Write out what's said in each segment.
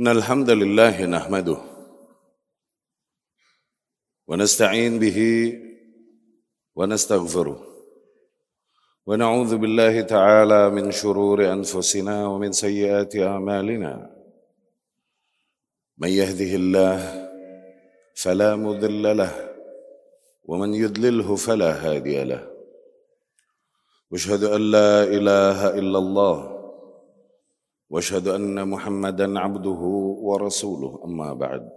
إن الحمد لله نحمده ونستعين به ونستغفره ونعوذ بالله تعالى من شرور أنفسنا ومن سيئات أعمالنا. من يهده الله فلا مضل له ومن يضلله فلا هادي له. واشهد أن لا إله إلا الله واشهد ان محمدا عبده ورسوله أما بعد.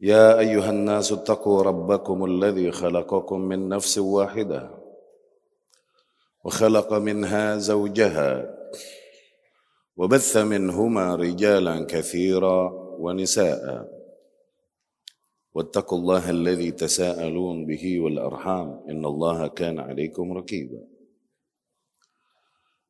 يا أيها الناس اتقوا ربكم الذي خلقكم من نفس واحدة وخلق منها زوجها وبث منهما رجالا كثيرا ونساء. واتقوا الله الذي تساءلون به والأرحام. إن الله كان عليكم رقيبا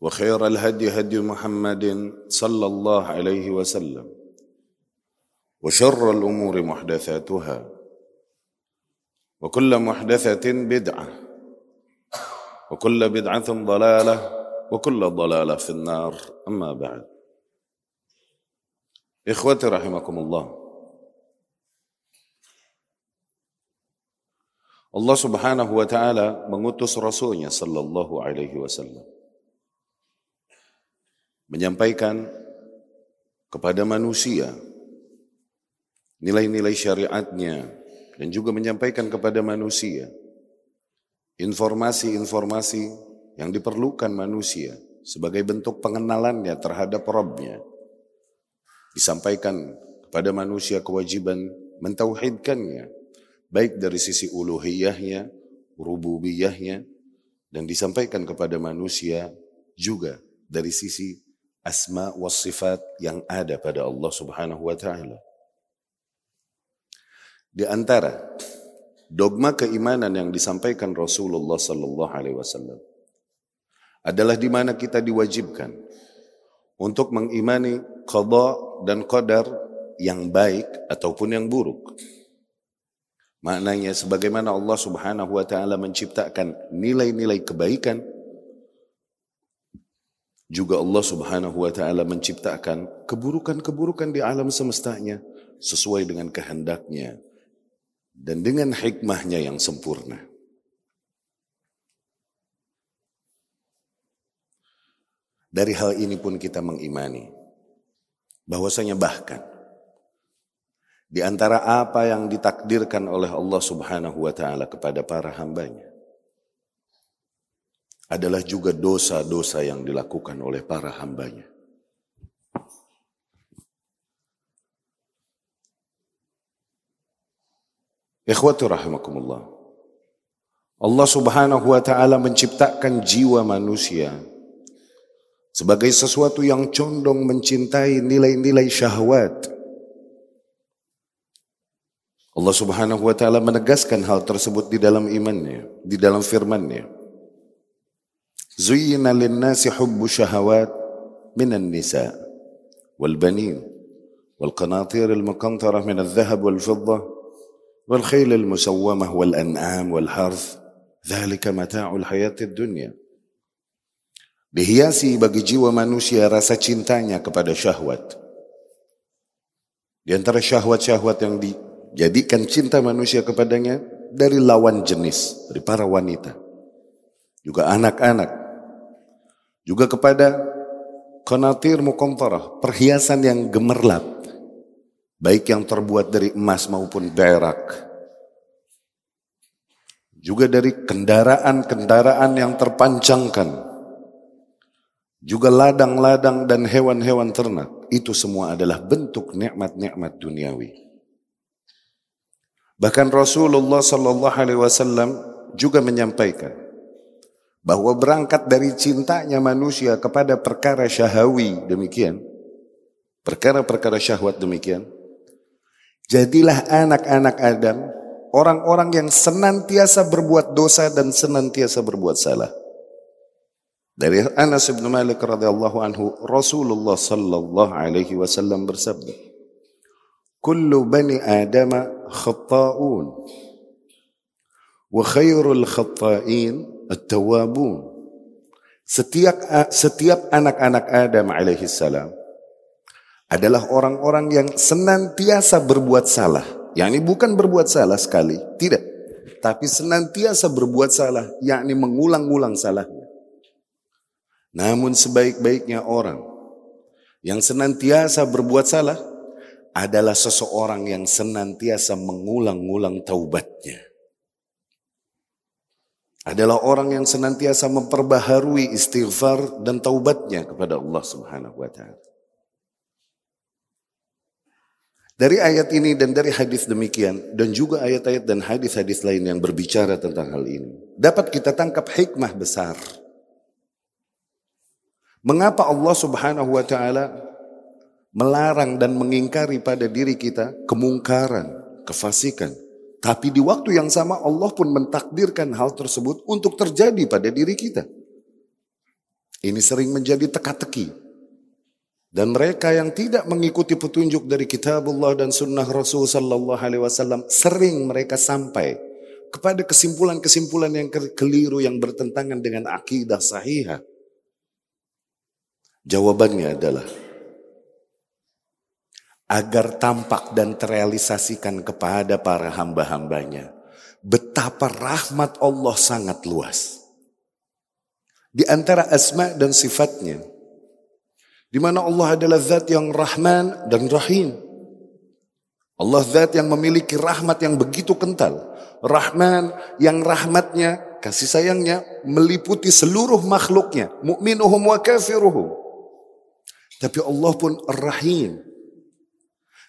وخير الهدي هدي محمد صلى الله عليه وسلم وشر الأمور محدثاتها وكل محدثة بدعة وكل بدعة ضلالة وكل ضلالة في النار. أما بعد إخوتي رحمكم الله Allah Subhanahu wa taala mengutus rasulnya sallallahu alaihi wasallam menyampaikan kepada manusia nilai-nilai syariatnya dan juga menyampaikan kepada manusia informasi-informasi yang diperlukan manusia sebagai bentuk pengenalannya terhadap Rabbnya. Disampaikan kepada manusia kewajiban mentauhidkannya baik dari sisi uluhiyahnya, rububiyahnya, dan disampaikan kepada manusia juga dari sisi asma wa sifat yang ada pada Allah Subhanahu wa taala. Di antara dogma keimanan yang disampaikan Rasulullah sallallahu alaihi wasallam adalah di mana kita diwajibkan untuk mengimani qada dan qadar yang baik ataupun yang buruk. Maknanya sebagaimana Allah Subhanahu wa taala menciptakan nilai-nilai kebaikan juga Allah Subhanahu wa taala menciptakan keburukan-keburukan di alam semestanya sesuai dengan kehendaknya dan dengan hikmahnya yang sempurna. Dari hal ini pun kita mengimani bahwasanya bahkan di antara apa yang ditakdirkan oleh Allah Subhanahu wa taala kepada para hambanya adalah juga dosa-dosa yang dilakukan oleh para hambanya. Ikhwatu rahimakumullah. Allah Subhanahu wa taala menciptakan jiwa manusia sebagai sesuatu yang condong mencintai nilai-nilai syahwat. Allah Subhanahu wa taala menegaskan hal tersebut di dalam imannya, di dalam firman-Nya. Zuyyina lin-nasi hubbu syahawat minan nisa wal banin wal qanatir al-muqantarah min adh-dhahab wal fiddah wal khayl al-musawwamah wal an'am wal harth dhalika mata'ul hayatid dunya. Dihiasi bagi jiwa manusia rasa cintanya kepada syahwat. Di antara syahwat-syahwat yang di, jadikan cinta manusia kepadanya dari lawan jenis, dari para wanita. Juga anak-anak. Juga kepada konatir mukomtarah, perhiasan yang gemerlap. Baik yang terbuat dari emas maupun perak. Juga dari kendaraan-kendaraan yang terpancangkan. Juga ladang-ladang dan hewan-hewan ternak. Itu semua adalah bentuk nikmat-nikmat duniawi. Bahkan Rasulullah sallallahu alaihi wasallam juga menyampaikan bahwa berangkat dari cintanya manusia kepada perkara syahawi demikian, perkara-perkara syahwat demikian, jadilah anak-anak Adam orang-orang yang senantiasa berbuat dosa dan senantiasa berbuat salah. Dari Anas bin Malik radhiyallahu anhu Rasulullah sallallahu alaihi wasallam bersabda Kullu bani Adam khata'un wa khairul khata'in Setiap setiap anak-anak Adam alaihi salam adalah orang-orang yang senantiasa berbuat salah. Yakni bukan berbuat salah sekali, tidak. Tapi senantiasa berbuat salah, yakni mengulang-ulang salahnya. Namun sebaik-baiknya orang yang senantiasa berbuat salah adalah seseorang yang senantiasa mengulang-ulang taubatnya adalah orang yang senantiasa memperbaharui istighfar dan taubatnya kepada Allah Subhanahu wa taala. Dari ayat ini dan dari hadis demikian dan juga ayat-ayat dan hadis-hadis lain yang berbicara tentang hal ini, dapat kita tangkap hikmah besar. Mengapa Allah Subhanahu wa taala melarang dan mengingkari pada diri kita kemungkaran, kefasikan, tapi di waktu yang sama Allah pun mentakdirkan hal tersebut untuk terjadi pada diri kita. Ini sering menjadi teka-teki. Dan mereka yang tidak mengikuti petunjuk dari kitabullah dan sunnah Rasul sallallahu alaihi wasallam sering mereka sampai kepada kesimpulan-kesimpulan yang keliru yang bertentangan dengan akidah sahihah. Jawabannya adalah agar tampak dan terrealisasikan kepada para hamba-hambanya. Betapa rahmat Allah sangat luas. Di antara asma dan sifatnya. Di mana Allah adalah zat yang rahman dan rahim. Allah zat yang memiliki rahmat yang begitu kental. Rahman yang rahmatnya, kasih sayangnya meliputi seluruh makhluknya. Mu'minuhum wa kafiruhum. Tapi Allah pun rahim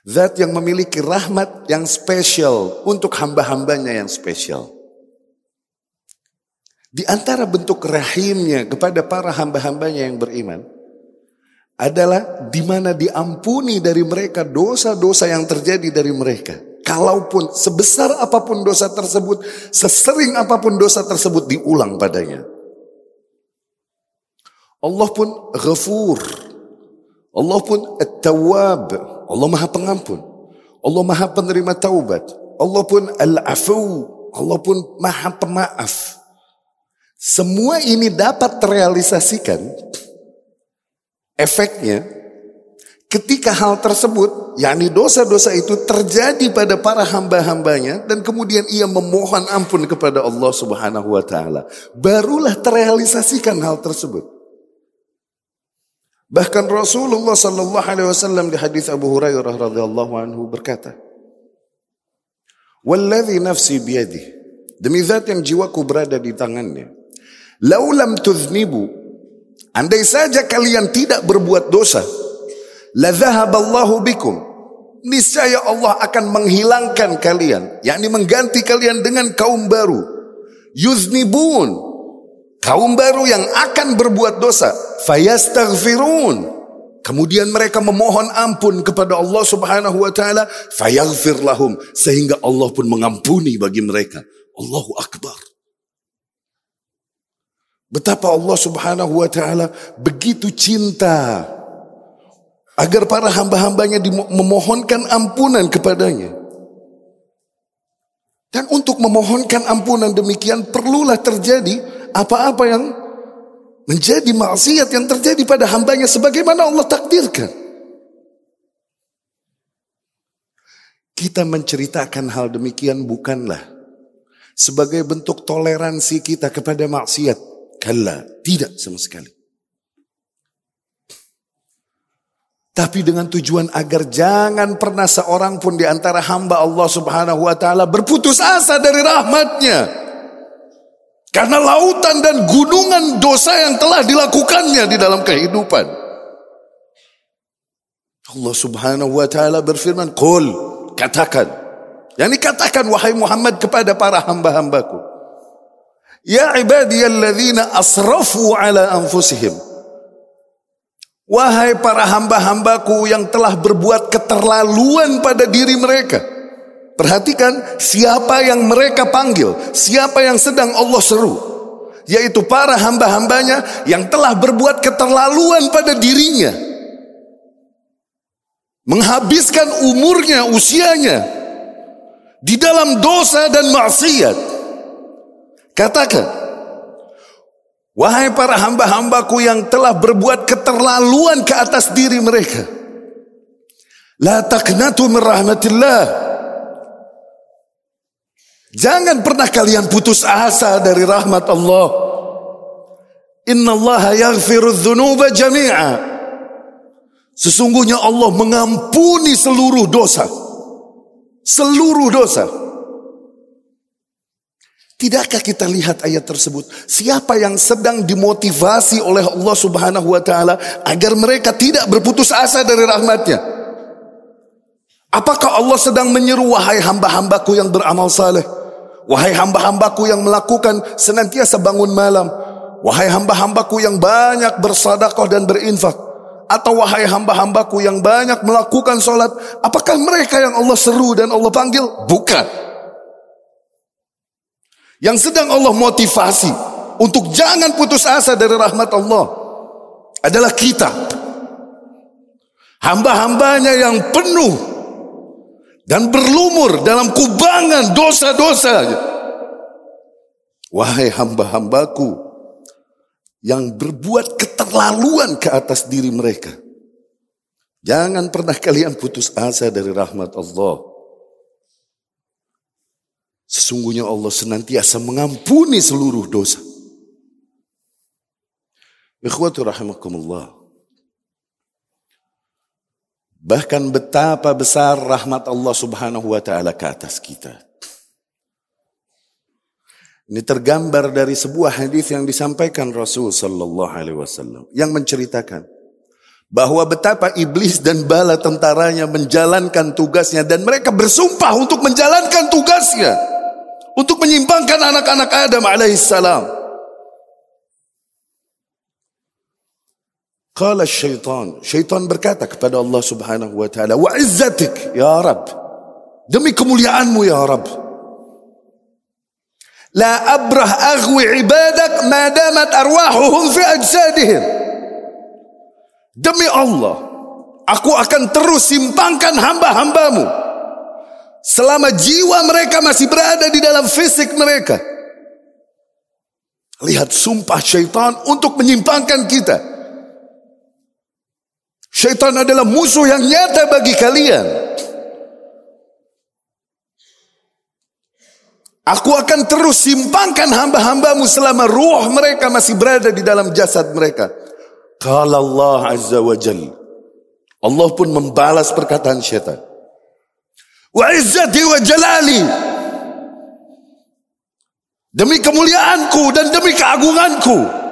Zat yang memiliki rahmat yang spesial untuk hamba-hambanya yang spesial. Di antara bentuk rahimnya kepada para hamba-hambanya yang beriman adalah di mana diampuni dari mereka dosa-dosa yang terjadi dari mereka. Kalaupun sebesar apa pun dosa tersebut, sesering apa pun dosa tersebut diulang padanya. Allah pun ghafur. Allah pun at-tawwab. Allah maha pengampun. Allah maha penerima taubat. Allah pun al-afu. Allah pun maha pemaaf. Semua ini dapat terrealisasikan efeknya ketika hal tersebut, yakni dosa-dosa itu terjadi pada para hamba-hambanya dan kemudian ia memohon ampun kepada Allah Subhanahu wa taala. Barulah terrealisasikan hal tersebut. Bahkan Rasulullah sallallahu alaihi wasallam di hadis Abu Hurairah radhiyallahu anhu berkata, "Wallazi nafsi biyadi." Demi zat yang jiwaku berada di tangannya. Laulam tuznibu. Andai saja kalian tidak berbuat dosa, la dhahaballahu bikum. Niscaya Allah akan menghilangkan kalian, yakni mengganti kalian dengan kaum baru. Yuznibun, Kaum baru yang akan berbuat dosa, fayastaghfirun. Kemudian mereka memohon ampun kepada Allah Subhanahu wa taala, fayaghfir lahum sehingga Allah pun mengampuni bagi mereka. Allahu akbar. Betapa Allah Subhanahu wa taala begitu cinta agar para hamba-hambanya memohonkan ampunan kepadanya. Dan untuk memohonkan ampunan demikian perlulah terjadi apa-apa yang menjadi maksiat yang terjadi pada hambanya sebagaimana Allah takdirkan. Kita menceritakan hal demikian bukanlah sebagai bentuk toleransi kita kepada maksiat. Kalla, tidak sama sekali. Tapi dengan tujuan agar jangan pernah seorang pun di antara hamba Allah subhanahu wa ta'ala berputus asa dari rahmatnya. Karena lautan dan gunungan dosa yang telah dilakukannya di dalam kehidupan. Allah subhanahu wa ta'ala berfirman, Qul, katakan. Yang dikatakan wahai Muhammad kepada para hamba-hambaku. Ya ibadiyalladzina asrafu ala anfusihim. Wahai para hamba-hambaku yang telah berbuat keterlaluan pada diri mereka. Perhatikan siapa yang mereka panggil, siapa yang sedang Allah seru. Yaitu para hamba-hambanya yang telah berbuat keterlaluan pada dirinya. Menghabiskan umurnya, usianya. Di dalam dosa dan maksiat. Katakan, Wahai para hamba-hambaku yang telah berbuat keterlaluan ke atas diri mereka. La taqnatu min rahmatillah. Jangan pernah kalian putus asa dari rahmat Allah. Inna Allah jami'a. Sesungguhnya Allah mengampuni seluruh dosa. Seluruh dosa. Tidakkah kita lihat ayat tersebut? Siapa yang sedang dimotivasi oleh Allah Subhanahu wa taala agar mereka tidak berputus asa dari rahmatnya? Apakah Allah sedang menyeru wahai hamba-hambaku yang beramal saleh? Wahai hamba-hambaku yang melakukan senantiasa bangun malam? Wahai hamba-hambaku yang banyak bersadaqah dan berinfak? Atau wahai hamba-hambaku yang banyak melakukan solat? Apakah mereka yang Allah seru dan Allah panggil? Bukan. Yang sedang Allah motivasi untuk jangan putus asa dari rahmat Allah adalah kita. Hamba-hambanya yang penuh dan berlumur dalam kubangan dosa-dosa. Wahai hamba-hambaku yang berbuat keterlaluan ke atas diri mereka. Jangan pernah kalian putus asa dari rahmat Allah. Sesungguhnya Allah senantiasa mengampuni seluruh dosa. Ikhwatu rahimakumullah. Bahkan betapa besar rahmat Allah subhanahu wa ta'ala ke atas kita. Ini tergambar dari sebuah hadis yang disampaikan Rasul sallallahu alaihi wasallam yang menceritakan bahwa betapa iblis dan bala tentaranya menjalankan tugasnya dan mereka bersumpah untuk menjalankan tugasnya untuk menyimpangkan anak-anak Adam alaihissalam. Qala syaitan, syaitan berkata kepada Allah Subhanahu wa taala, "Wa izzatik ya Rabb." Demi kemuliaanmu ya Rabb. La abrah aghwi ibadak ma damat arwahuhum fi ajsadihim. Demi Allah, aku akan terus simpangkan hamba-hambamu Selama jiwa mereka masih berada di dalam fisik mereka. Lihat sumpah syaitan untuk menyimpangkan kita. Syaitan adalah musuh yang nyata bagi kalian. Aku akan terus simpangkan hamba-hambamu selama ruh mereka masih berada di dalam jasad mereka. Kalau Allah Azza wa Jal. Allah pun membalas perkataan syaitan. Wa izzati wa jalali. Demi kemuliaanku dan demi keagunganku.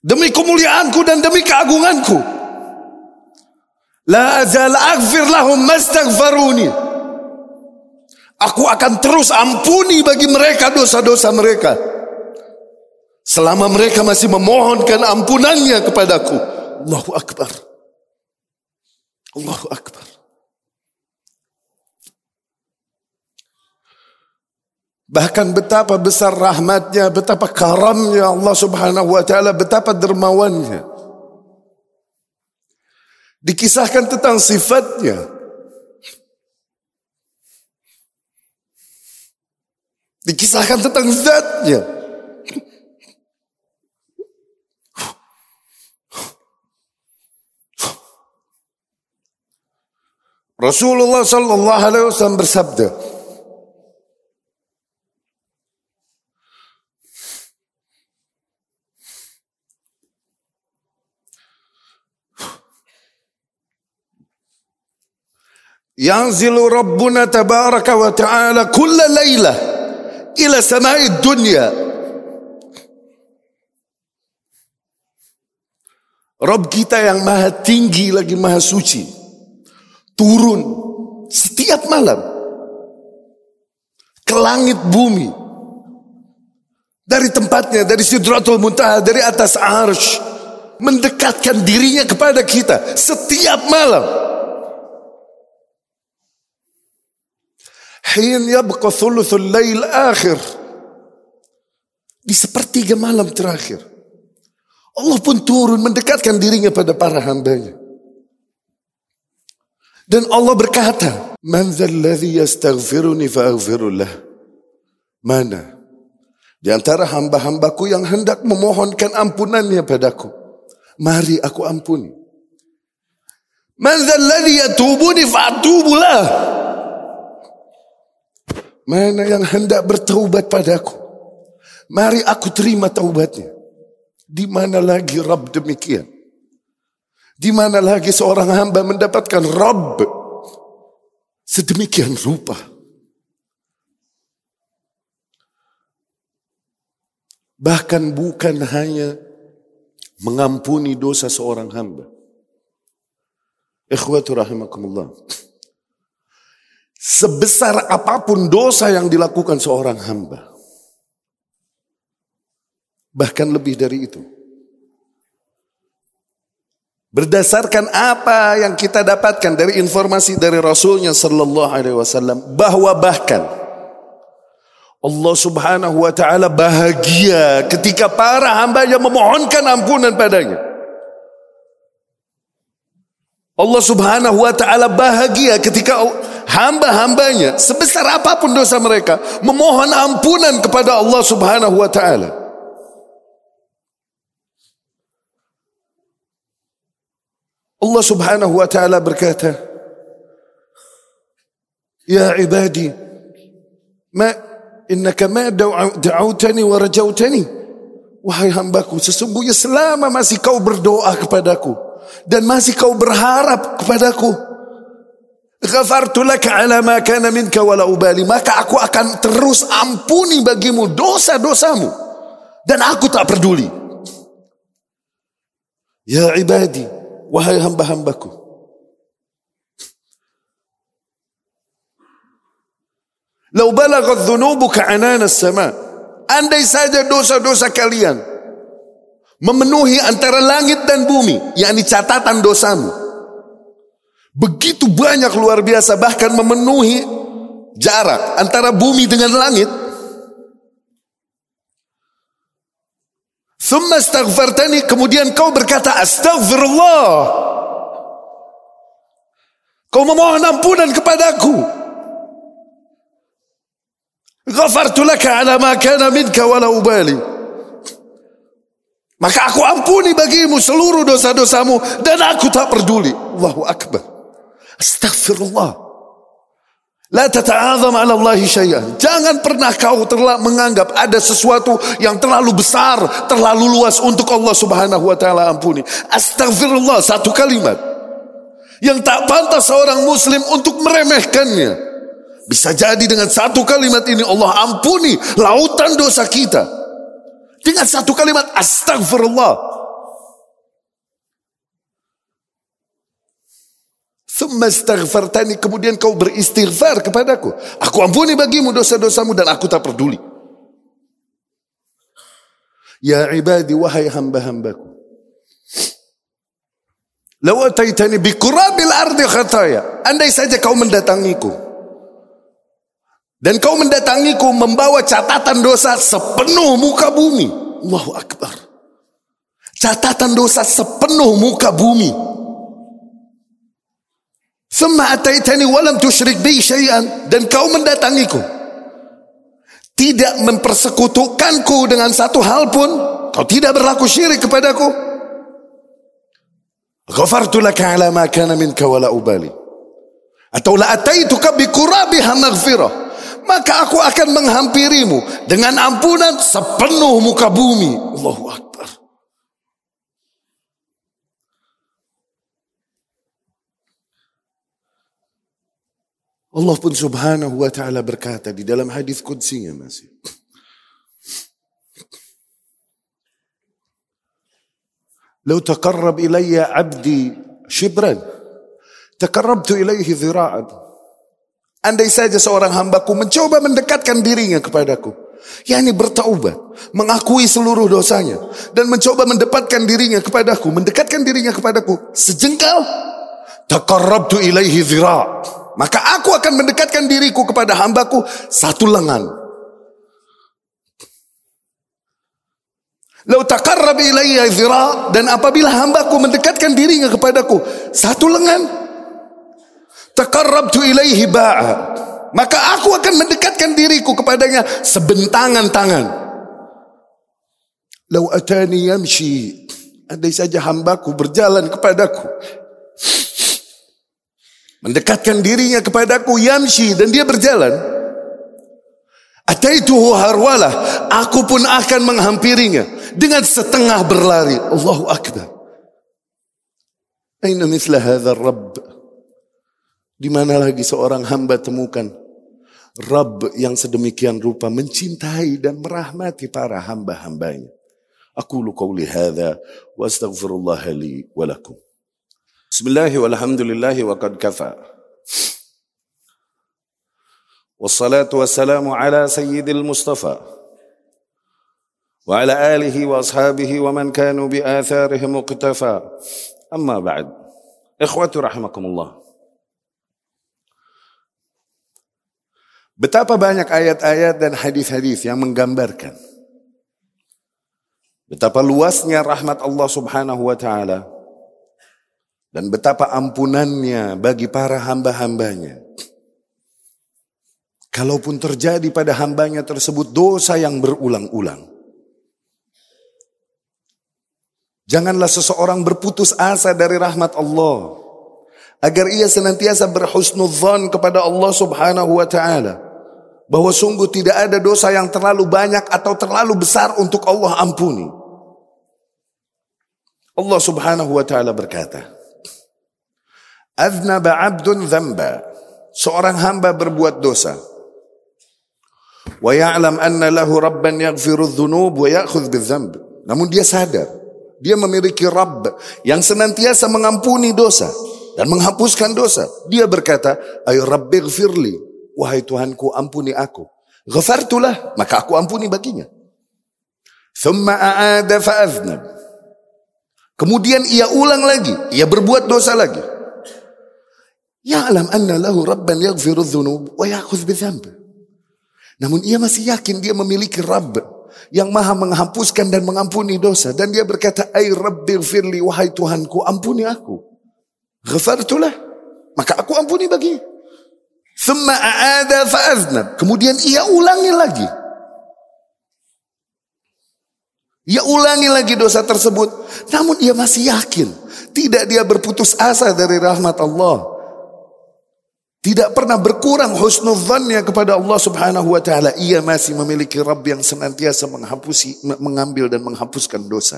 Demi kemuliaanku dan demi keagunganku. La azal aghfir lahum mastaghfaruni. Aku akan terus ampuni bagi mereka dosa-dosa mereka. Selama mereka masih memohonkan ampunannya kepadaku. Allahu Akbar. Allahu Akbar. Bahkan betapa besar rahmatnya, betapa karamnya Allah subhanahu wa ta'ala, betapa dermawannya. Dikisahkan tentang sifatnya. Dikisahkan tentang zatnya. Rasulullah sallallahu alaihi wasallam bersabda, Yanzilu Rabbuna tabaraka wa ta'ala kulla layla ila samai dunya. Rabb kita yang maha tinggi lagi maha suci. Turun setiap malam. Ke langit bumi. Dari tempatnya, dari Sidratul Muntaha, dari atas arsh. Mendekatkan dirinya kepada kita setiap malam. Hin yabqa thuluthul lail akhir. Di sepertiga malam terakhir. Allah pun turun mendekatkan dirinya pada para hambanya. Dan Allah berkata, Man zalladhi yastaghfiruni fa'aghfirullah. Mana? Di antara hamba-hambaku yang hendak memohonkan ampunannya padaku. Mari aku ampuni. Man zalladhi yatubuni fa'atubulah. Mana yang hendak bertaubat padaku? Mari aku terima taubatnya. Di mana lagi Rabb demikian? Di mana lagi seorang hamba mendapatkan Rabb sedemikian rupa? Bahkan bukan hanya mengampuni dosa seorang hamba. Ikhwatu rahimakumullah. Sebesar apa pun dosa yang dilakukan seorang hamba. Bahkan lebih dari itu. Berdasarkan apa yang kita dapatkan dari informasi dari Rasulnya Sallallahu Alaihi Wasallam bahwa bahkan Allah Subhanahu Wa Taala bahagia ketika para hamba yang memohonkan ampunan padanya. Allah Subhanahu Wa Taala bahagia ketika hamba-hambanya sebesar apa pun dosa mereka memohon ampunan kepada Allah Subhanahu Wa Taala. Allah subhanahu wa ta'ala berkata, Ya ibadi, ma innaka ma da'autani wa rajautani. Wahai hambaku, sesungguhnya selama masih kau berdoa kepadaku dan masih kau berharap kepadaku, ghafartu laka ala ma kana minka wala ubali, maka aku akan terus ampuni bagimu dosa-dosamu dan aku tak peduli. Ya ibadi, Wahai hamba-hambaku. Lau balagat dhunubuka anana sama. Andai saja dosa-dosa kalian memenuhi antara langit dan bumi, yakni catatan dosamu. Begitu banyak luar biasa bahkan memenuhi jarak antara bumi dengan langit. Thumma kemudian kau berkata astagfirullah. Kau memohon ampunan kepadaku. Ghafartu laka ala ma kana minka ubali. Maka aku ampuni bagimu seluruh dosa-dosamu dan aku tak peduli. Allahu Akbar. Astagfirullah. La tata'azam ala Allahi syai'an. Jangan pernah kau terlalu menganggap ada sesuatu yang terlalu besar, terlalu luas untuk Allah Subhanahu wa taala ampuni. Astagfirullah satu kalimat yang tak pantas seorang muslim untuk meremehkannya. Bisa jadi dengan satu kalimat ini Allah ampuni lautan dosa kita. Dengan satu kalimat astagfirullah. Thumma astaghfartani kemudian kau beristighfar kepadaku. Aku ampuni bagimu dosa-dosamu dan aku tak peduli. Ya ibadi wahai hamba-hambaku. Lau ataitani bikurabil ardi khataya. Andai saja kau mendatangiku. Dan kau mendatangiku membawa catatan dosa sepenuh muka bumi. Allahu Akbar. Catatan dosa sepenuh muka bumi. Thumma ataitani walam tusyrik bi syai'an dan kau mendatangiku. Tidak mempersekutukanku dengan satu hal pun. Kau tidak berlaku syirik kepadaku. Ghafartu laka ala ma kana minka wala ubali. Atau la ataituka bi kurabiha maghfirah. Maka aku akan menghampirimu dengan ampunan sepenuh muka bumi. Allahu Akbar. Allah pun subhanahu wa ta'ala berkata di dalam hadis kudsinya masih. لو تقرب إلي عبدي شبرا تقربت إليه ذراعا Andai saja seorang hambaku mencoba mendekatkan dirinya kepadaku. yakni bertaubat, mengakui seluruh dosanya dan mencoba mendapatkan dirinya kepadaku, mendekatkan dirinya kepadaku sejengkal. Taqarrabtu ilaihi zira. Maka aku akan mendekatkan diriku kepada hambaku satu lengan. Lau taqarrab ilayya zira dan apabila hambaku mendekatkan dirinya kepadaku satu lengan Taqarrabtu ilaihi ba'a. Maka aku akan mendekatkan diriku kepadanya sebentangan tangan. Lau atani yamshi. Andai saja hambaku berjalan kepadaku. Mendekatkan dirinya kepadaku yamshi dan dia berjalan. Ataituhu harwalah. Aku pun akan menghampirinya. Dengan setengah berlari. Allahu Akbar. Aina misla hadha Rabb. Di mana lagi seorang hamba temukan Rabb yang sedemikian rupa mencintai dan merahmati para hamba-hambanya. Aku qawli hadha wa astaghfirullah li wa بسم الله والحمد لله وقد كفى. والصلاة والسلام على سيد المصطفى وعلى آله وأصحابه ومن كانوا بآثارهم اقتفى. أما بعد إخوة رحمكم الله. Betapa banyak ayat-ayat dan hadis-hadis yang menggambarkan betapa luasnya rahmat Allah Subhanahu wa taala dan betapa ampunannya bagi para hamba-hambanya. Kalaupun terjadi pada hambanya tersebut dosa yang berulang-ulang. Janganlah seseorang berputus asa dari rahmat Allah. Agar ia senantiasa berhusnudzon kepada Allah subhanahu wa ta'ala bahwa sungguh tidak ada dosa yang terlalu banyak atau terlalu besar untuk Allah ampuni. Allah Subhanahu wa taala berkata, "Aznaba 'abdun dzamba." Seorang hamba berbuat dosa. Wa ya'lam anna lahu rabban yaghfiru dzunub wa ya'khudh bidzamb. Namun dia sadar, dia memiliki Rabb yang senantiasa mengampuni dosa dan menghapuskan dosa. Dia berkata, "Ay rabbighfirli." Wahai Tuhanku ampuni aku. Ghafartulah, maka aku ampuni baginya. Thumma a'ada fa'aznab. Kemudian ia ulang lagi, ia berbuat dosa lagi. Ya'lam anna lahu rabban yaghfiru dhunub wa ya'khudh bidhanb. Namun ia masih yakin dia memiliki Rabb yang maha menghapuskan dan mengampuni dosa. Dan dia berkata, Ay Rabbi firli, wahai Tuhanku, ampuni aku. Ghafartulah, maka aku ampuni baginya. Thumma a'ada fa'aznab. Kemudian ia ulangi lagi. Ia ulangi lagi dosa tersebut. Namun ia masih yakin. Tidak dia berputus asa dari rahmat Allah. Tidak pernah berkurang husnudzannya kepada Allah Subhanahu wa taala. Ia masih memiliki Rabb yang senantiasa menghapusi mengambil dan menghapuskan dosa.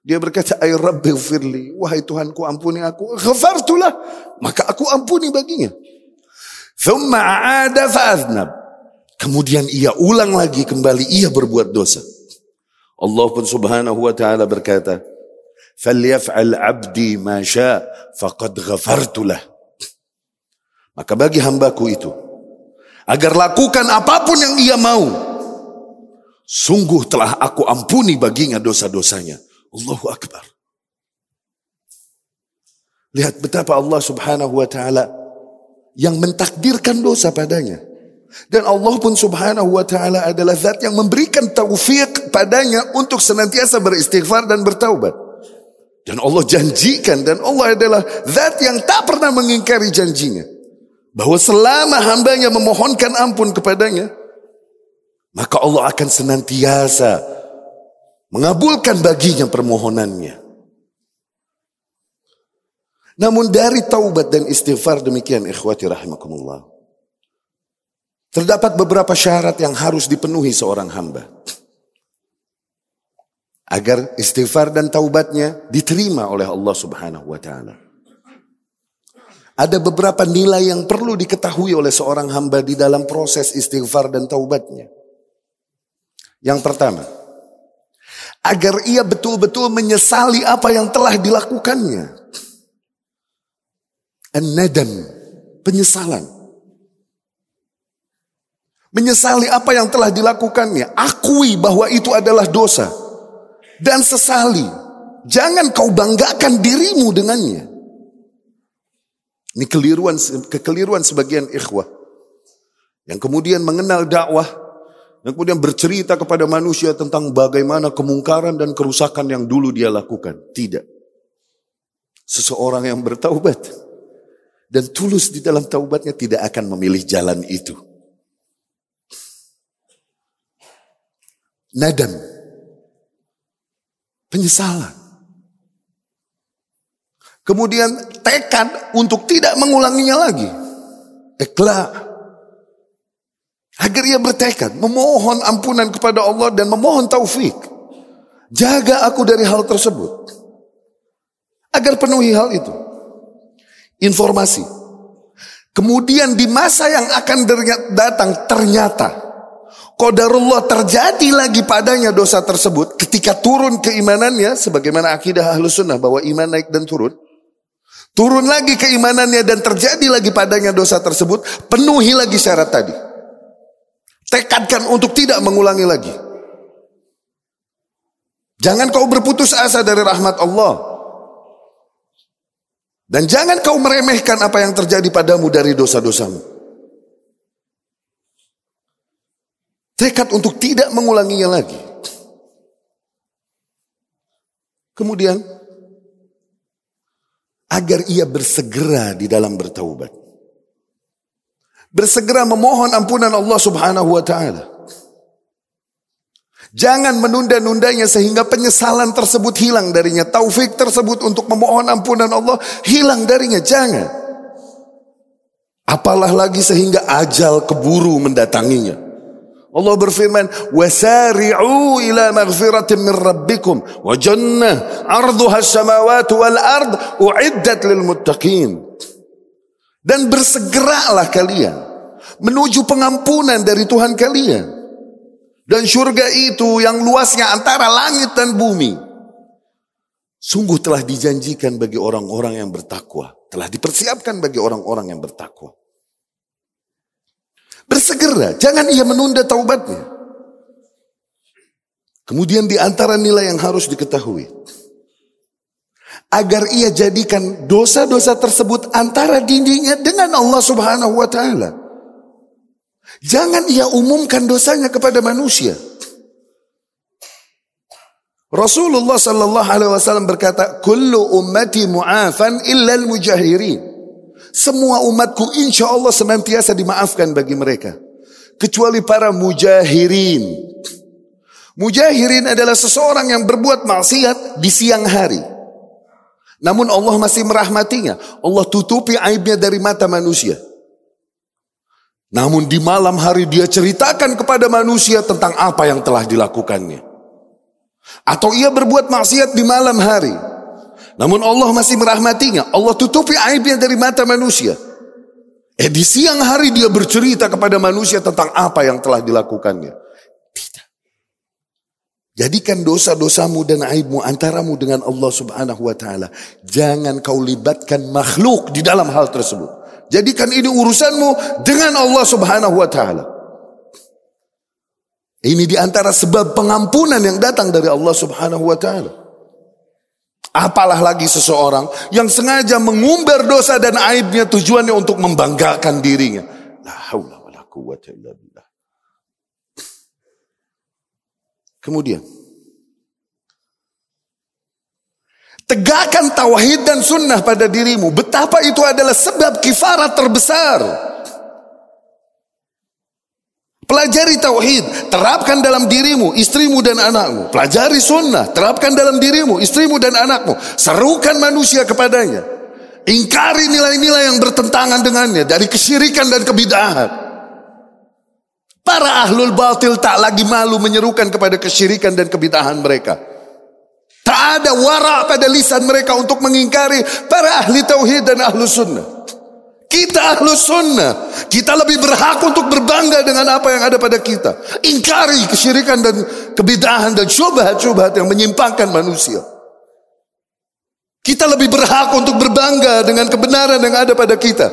Dia berkata, "Ay Rabbi firli, wahai Tuhanku ampuni aku." Ghafartulah, maka aku ampuni baginya. Thumma aada fa'adnab. Kemudian ia ulang lagi kembali ia berbuat dosa. Allah pun Subhanahu wa taala berkata, "Falyaf'al 'abdi ma syaa, faqad ghafartulah." Maka bagi hambaku itu, agar lakukan apa pun yang ia mau, sungguh telah aku ampuni baginya dosa-dosanya. Allahu Akbar. Lihat betapa Allah subhanahu wa ta'ala yang mentakdirkan dosa padanya. Dan Allah pun subhanahu wa ta'ala adalah zat yang memberikan taufik padanya untuk senantiasa beristighfar dan bertaubat. Dan Allah janjikan dan Allah adalah zat yang tak pernah mengingkari janjinya. Bahwa selama hambanya memohonkan ampun kepadanya, maka Allah akan senantiasa mengabulkan baginya permohonannya. Namun dari taubat dan istighfar demikian ikhwati rahimakumullah. Terdapat beberapa syarat yang harus dipenuhi seorang hamba. Agar istighfar dan taubatnya diterima oleh Allah subhanahu wa ta'ala. Ada beberapa nilai yang perlu diketahui oleh seorang hamba di dalam proses istighfar dan taubatnya. Yang pertama, Agar ia betul-betul menyesali apa yang telah dilakukannya. An-nadam, penyesalan. Menyesali apa yang telah dilakukannya. Akui bahwa itu adalah dosa. Dan sesali. Jangan kau banggakan dirimu dengannya. Ini keliruan, kekeliruan sebagian ikhwah. Yang kemudian mengenal dakwah. Yang kemudian bercerita kepada manusia tentang bagaimana kemungkaran dan kerusakan yang dulu dia lakukan. Tidak. Seseorang yang bertaubat. Dan tulus di dalam taubatnya tidak akan memilih jalan itu. Nadam. Penyesalan. Kemudian tekad untuk tidak mengulanginya lagi. Ikhlas. Agar ia bertekad memohon ampunan kepada Allah dan memohon taufik. Jaga aku dari hal tersebut. Agar penuhi hal itu. Informasi. Kemudian di masa yang akan datang ternyata Qadarullah terjadi lagi padanya dosa tersebut ketika turun keimanannya sebagaimana akidah ahlus sunnah bahwa iman naik dan turun. Turun lagi keimanannya dan terjadi lagi padanya dosa tersebut. Penuhi lagi syarat tadi. Tekadkan untuk tidak mengulangi lagi. Jangan kau berputus asa dari rahmat Allah. Dan jangan kau meremehkan apa yang terjadi padamu dari dosa-dosamu. Tekad untuk tidak mengulanginya lagi. Kemudian agar ia bersegera di dalam bertaubat. Bersegera memohon ampunan Allah Subhanahu wa taala. Jangan menunda-nundanya sehingga penyesalan tersebut hilang darinya. Taufik tersebut untuk memohon ampunan Allah hilang darinya. Jangan. Apalah lagi sehingga ajal keburu mendatanginya. Allah berfirman, "Wasari'u ila maghfiratin min rabbikum wa jannah 'arduha as-samawati wal ard u'iddat lil muttaqin." Dan bersegeralah kalian menuju pengampunan dari Tuhan kalian. Dan surga itu yang luasnya antara langit dan bumi. Sungguh telah dijanjikan bagi orang-orang yang bertakwa. Telah dipersiapkan bagi orang-orang yang bertakwa. Bersegera, jangan ia menunda taubatnya. Kemudian di antara nilai yang harus diketahui. Agar ia jadikan dosa-dosa tersebut antara dirinya dengan Allah subhanahu wa ta'ala. Jangan ia umumkan dosanya kepada manusia. Rasulullah sallallahu alaihi wasallam berkata, "Kullu ummati mu'afan illa al-mujahirin." Semua umatku insya Allah senantiasa dimaafkan bagi mereka. Kecuali para mujahirin. Mujahirin adalah seseorang yang berbuat maksiat di siang hari. Namun Allah masih merahmatinya. Allah tutupi aibnya dari mata manusia. Namun di malam hari dia ceritakan kepada manusia tentang apa yang telah dilakukannya. Atau ia berbuat maksiat di malam hari. Namun Allah masih merahmatinya. Allah tutupi aibnya dari mata manusia. Eh di siang hari dia bercerita kepada manusia tentang apa yang telah dilakukannya. Tidak. Jadikan dosa-dosamu dan aibmu antaramu dengan Allah subhanahu wa ta'ala. Jangan kau libatkan makhluk di dalam hal tersebut. Jadikan ini urusanmu dengan Allah subhanahu wa ta'ala. Ini di antara sebab pengampunan yang datang dari Allah subhanahu wa ta'ala. Apalah lagi seseorang yang sengaja mengumbar dosa dan aibnya tujuannya untuk membanggakan dirinya. La haula wa la quwwata illa billah. Kemudian Tegakkan tauhid dan sunnah pada dirimu. Betapa itu adalah sebab kifarat terbesar. Pelajari tauhid, terapkan dalam dirimu, istrimu dan anakmu. Pelajari sunnah, terapkan dalam dirimu, istrimu dan anakmu. Serukan manusia kepadanya. Ingkari nilai-nilai yang bertentangan dengannya dari kesyirikan dan kebidahan. Para ahlul batil tak lagi malu menyerukan kepada kesyirikan dan kebidahan mereka. Tak ada wara pada lisan mereka untuk mengingkari para ahli tauhid dan ahlu sunnah. Kita ahlu sunnah. Kita lebih berhak untuk berbangga dengan apa yang ada pada kita. Ingkari kesyirikan dan kebidahan dan syubhat-syubhat yang menyimpangkan manusia. Kita lebih berhak untuk berbangga dengan kebenaran yang ada pada kita.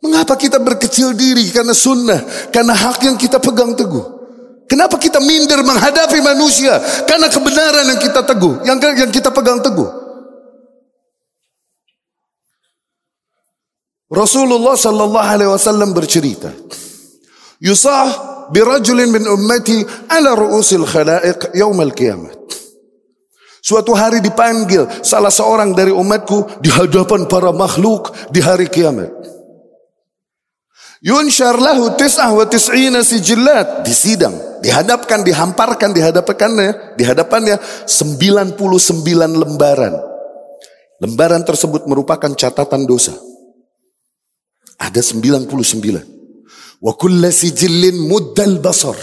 Mengapa kita berkecil diri karena sunnah, karena hak yang kita pegang teguh? Kenapa kita minder menghadapi manusia? Karena kebenaran yang kita teguh, yang yang kita pegang teguh. Rasulullah sallallahu alaihi wasallam bercerita, "Yusah birajulin min ummati ala ru'usil khalaiq al qiyamah." Suatu hari dipanggil salah seorang dari umatku di hadapan para makhluk di hari kiamat. Yunshar lahu tis'ah wa tis'ina sijillat. Disidang, dihadapkan, dihamparkan, dihadapannya, dihadapannya 99 lembaran. Lembaran tersebut merupakan catatan dosa. Ada 99. Wa kulla sijillin muddal basar.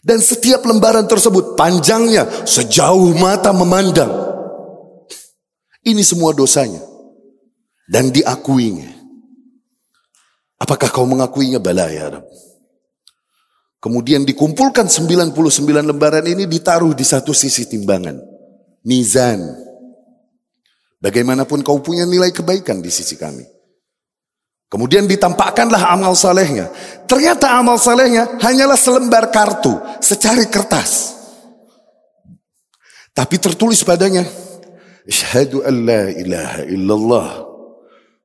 Dan setiap lembaran tersebut panjangnya sejauh mata memandang. Ini semua dosanya. Dan diakuinya. Apakah kau mengakuinya? Bala ya Rab. Kemudian dikumpulkan 99 lembaran ini ditaruh di satu sisi timbangan. Mizan. Bagaimanapun kau punya nilai kebaikan di sisi kami. Kemudian ditampakkanlah amal salehnya. Ternyata amal salehnya hanyalah selembar kartu, secari kertas. Tapi tertulis padanya, Asyhadu an la ilaha illallah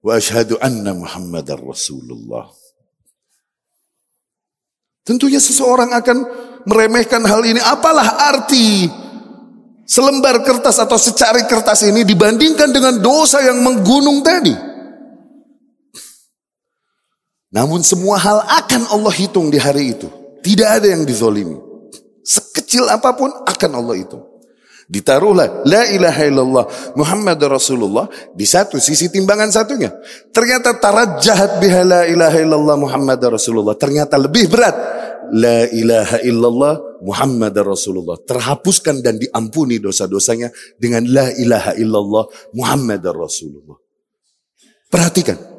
wa asyhadu anna Muhammadar Rasulullah. Tentunya seseorang akan meremehkan hal ini. Apalah arti selembar kertas atau secari kertas ini dibandingkan dengan dosa yang menggunung tadi? Namun semua hal akan Allah hitung di hari itu. Tidak ada yang dizolimi. Sekecil apa pun akan Allah hitung. Ditaruhlah la ilaha illallah Muhammad Rasulullah di satu sisi timbangan satunya. Ternyata tarajjahat biha la ilaha illallah Muhammad Rasulullah. Ternyata lebih berat la ilaha illallah Muhammad Rasulullah. Terhapuskan dan diampuni dosa-dosanya dengan la ilaha illallah Muhammad Rasulullah. Perhatikan.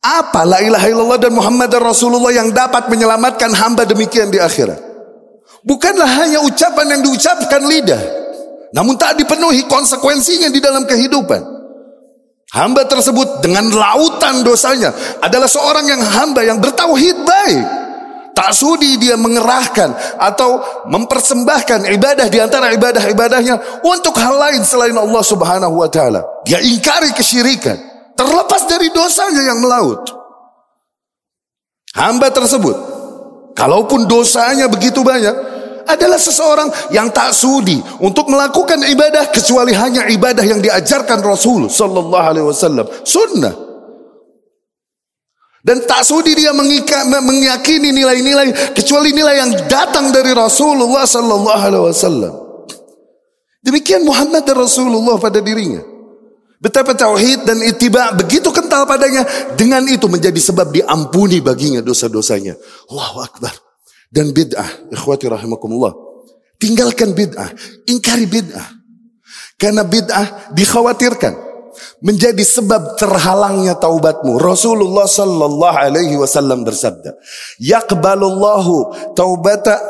Apa la ilaha illallah dan Muhammad Rasulullah yang dapat menyelamatkan hamba demikian di akhirat? Bukanlah hanya ucapan yang diucapkan lidah. Namun tak dipenuhi konsekuensinya di dalam kehidupan. Hamba tersebut dengan lautan dosanya adalah seorang yang hamba yang bertauhid baik. Tak sudi dia mengerahkan atau mempersembahkan ibadah di antara ibadah-ibadahnya untuk hal lain selain Allah Subhanahu wa taala. Dia ingkari kesyirikan. Terlepas dari dosanya yang melaut. Hamba tersebut, kalaupun dosanya begitu banyak, adalah seseorang yang tak sudi untuk melakukan ibadah kecuali hanya ibadah yang diajarkan Rasul sallallahu alaihi wasallam, sunnah. Dan tak sudi dia mengika, meyakini nilai-nilai kecuali nilai yang datang dari Rasulullah sallallahu alaihi wasallam. Demikian Muhammad dan Rasulullah pada dirinya. Betapa tauhid dan ittiba begitu kental padanya. Dengan itu menjadi sebab diampuni baginya dosa-dosanya. Allahu Akbar. Dan bid'ah. Ikhwati rahimakumullah. Tinggalkan bid'ah. Ingkari bid'ah. Karena bid'ah dikhawatirkan. Menjadi sebab terhalangnya taubatmu. Rasulullah sallallahu alaihi wasallam bersabda. Yaqbalullahu taubata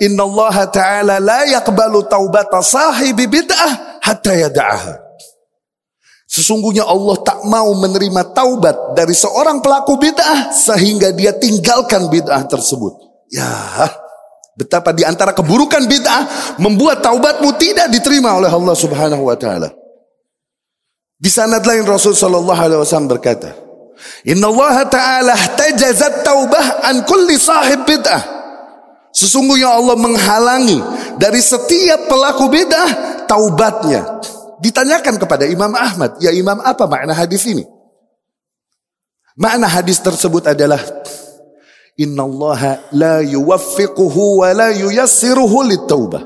Inna Allah Ta'ala la yaqbalu taubata sahibi bid'ah hatta yada'aha. Sesungguhnya Allah tak mau menerima taubat dari seorang pelaku bid'ah sehingga dia tinggalkan bid'ah tersebut. Ya, betapa di antara keburukan bid'ah membuat taubatmu tidak diterima oleh Allah Subhanahu wa taala. Di sanad lain Rasul sallallahu alaihi wasallam berkata, "Inna Allah taala tajazat taubah an kulli sahib bid'ah." Sesungguhnya Allah menghalangi dari setiap pelaku bid'ah taubatnya. Ditanyakan kepada Imam Ahmad, ya Imam apa makna hadis ini? Makna hadis tersebut adalah Inna Allah la yuwaffiquhu wa la yuyassiruhu litaubah.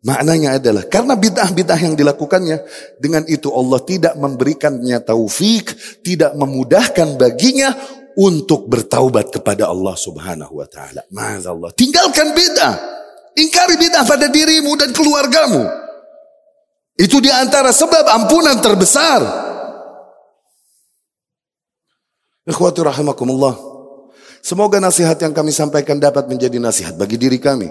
Maknanya adalah karena bid'ah-bid'ah yang dilakukannya dengan itu Allah tidak memberikannya taufik, tidak memudahkan baginya untuk bertaubat kepada Allah Subhanahu wa taala. Ma'azallah. Tinggalkan bid'ah. Ingkari bid'ah pada dirimu dan keluargamu. Itu di antara sebab ampunan terbesar. Ikhwati rahimakumullah. Semoga nasihat yang kami sampaikan dapat menjadi nasihat bagi diri kami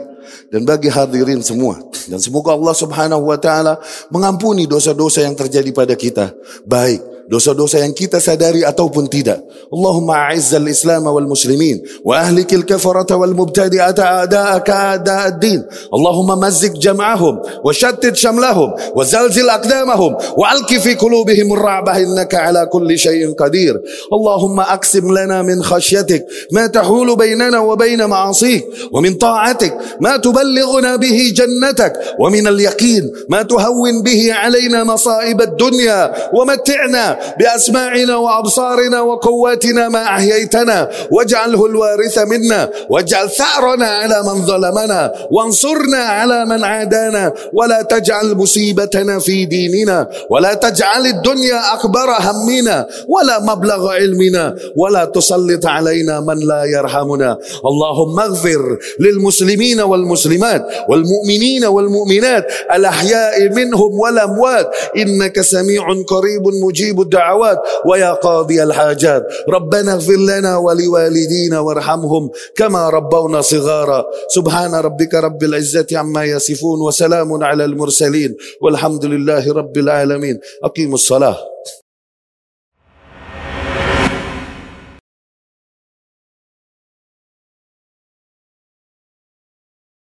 dan bagi hadirin semua. Dan semoga Allah Subhanahu wa taala mengampuni dosa-dosa yang terjadi pada kita, baik dosa-dosa yang kita sadari ataupun tidak. Allahumma a'izzal Islam wal muslimin wa ahlikil kafarata wal mubtadi'ata a'da'aka a'da'ad-din. Allahumma mazzik jam'ahum wa shattit shamlahum wa zalzil aqdamahum wa alki fi qulubihim ar-ra'bah innaka ala kulli shay'in qadir. Allahumma aqsim lana min khashyatik ma tahulu bainana wa bain ma'asik wa min ta'atik ma tuballighuna bihi jannatak wa min al-yaqin ma tuhawwin bihi علينا مصائب الدنيا ومتعنا بأسماعنا وأبصارنا وقواتنا ما أحييتنا. واجعله الوارث منا. واجعل ثأرنا على من ظلمنا. وانصرنا على من عادانا. ولا تجعل مصيبتنا في ديننا. ولا تجعل الدنيا أكبر همنا. ولا مبلغ علمنا. ولا تسلط علينا من لا يرحمنا. اللهم اغفر للمسلمين والمسلمات والمؤمنين والمؤمنات الأحياء منهم والأموات. إنك سميع قريب مجيب الدعوات ويا قاضي الحاجات. ربنا اغفر لنا ولوالدينا وارحمهم كما ربونا صغارا. سبحان ربك رب العزة عما يصفون وسلام على المرسلين. والحمد لله رب العالمين. أقيموا الصلاة.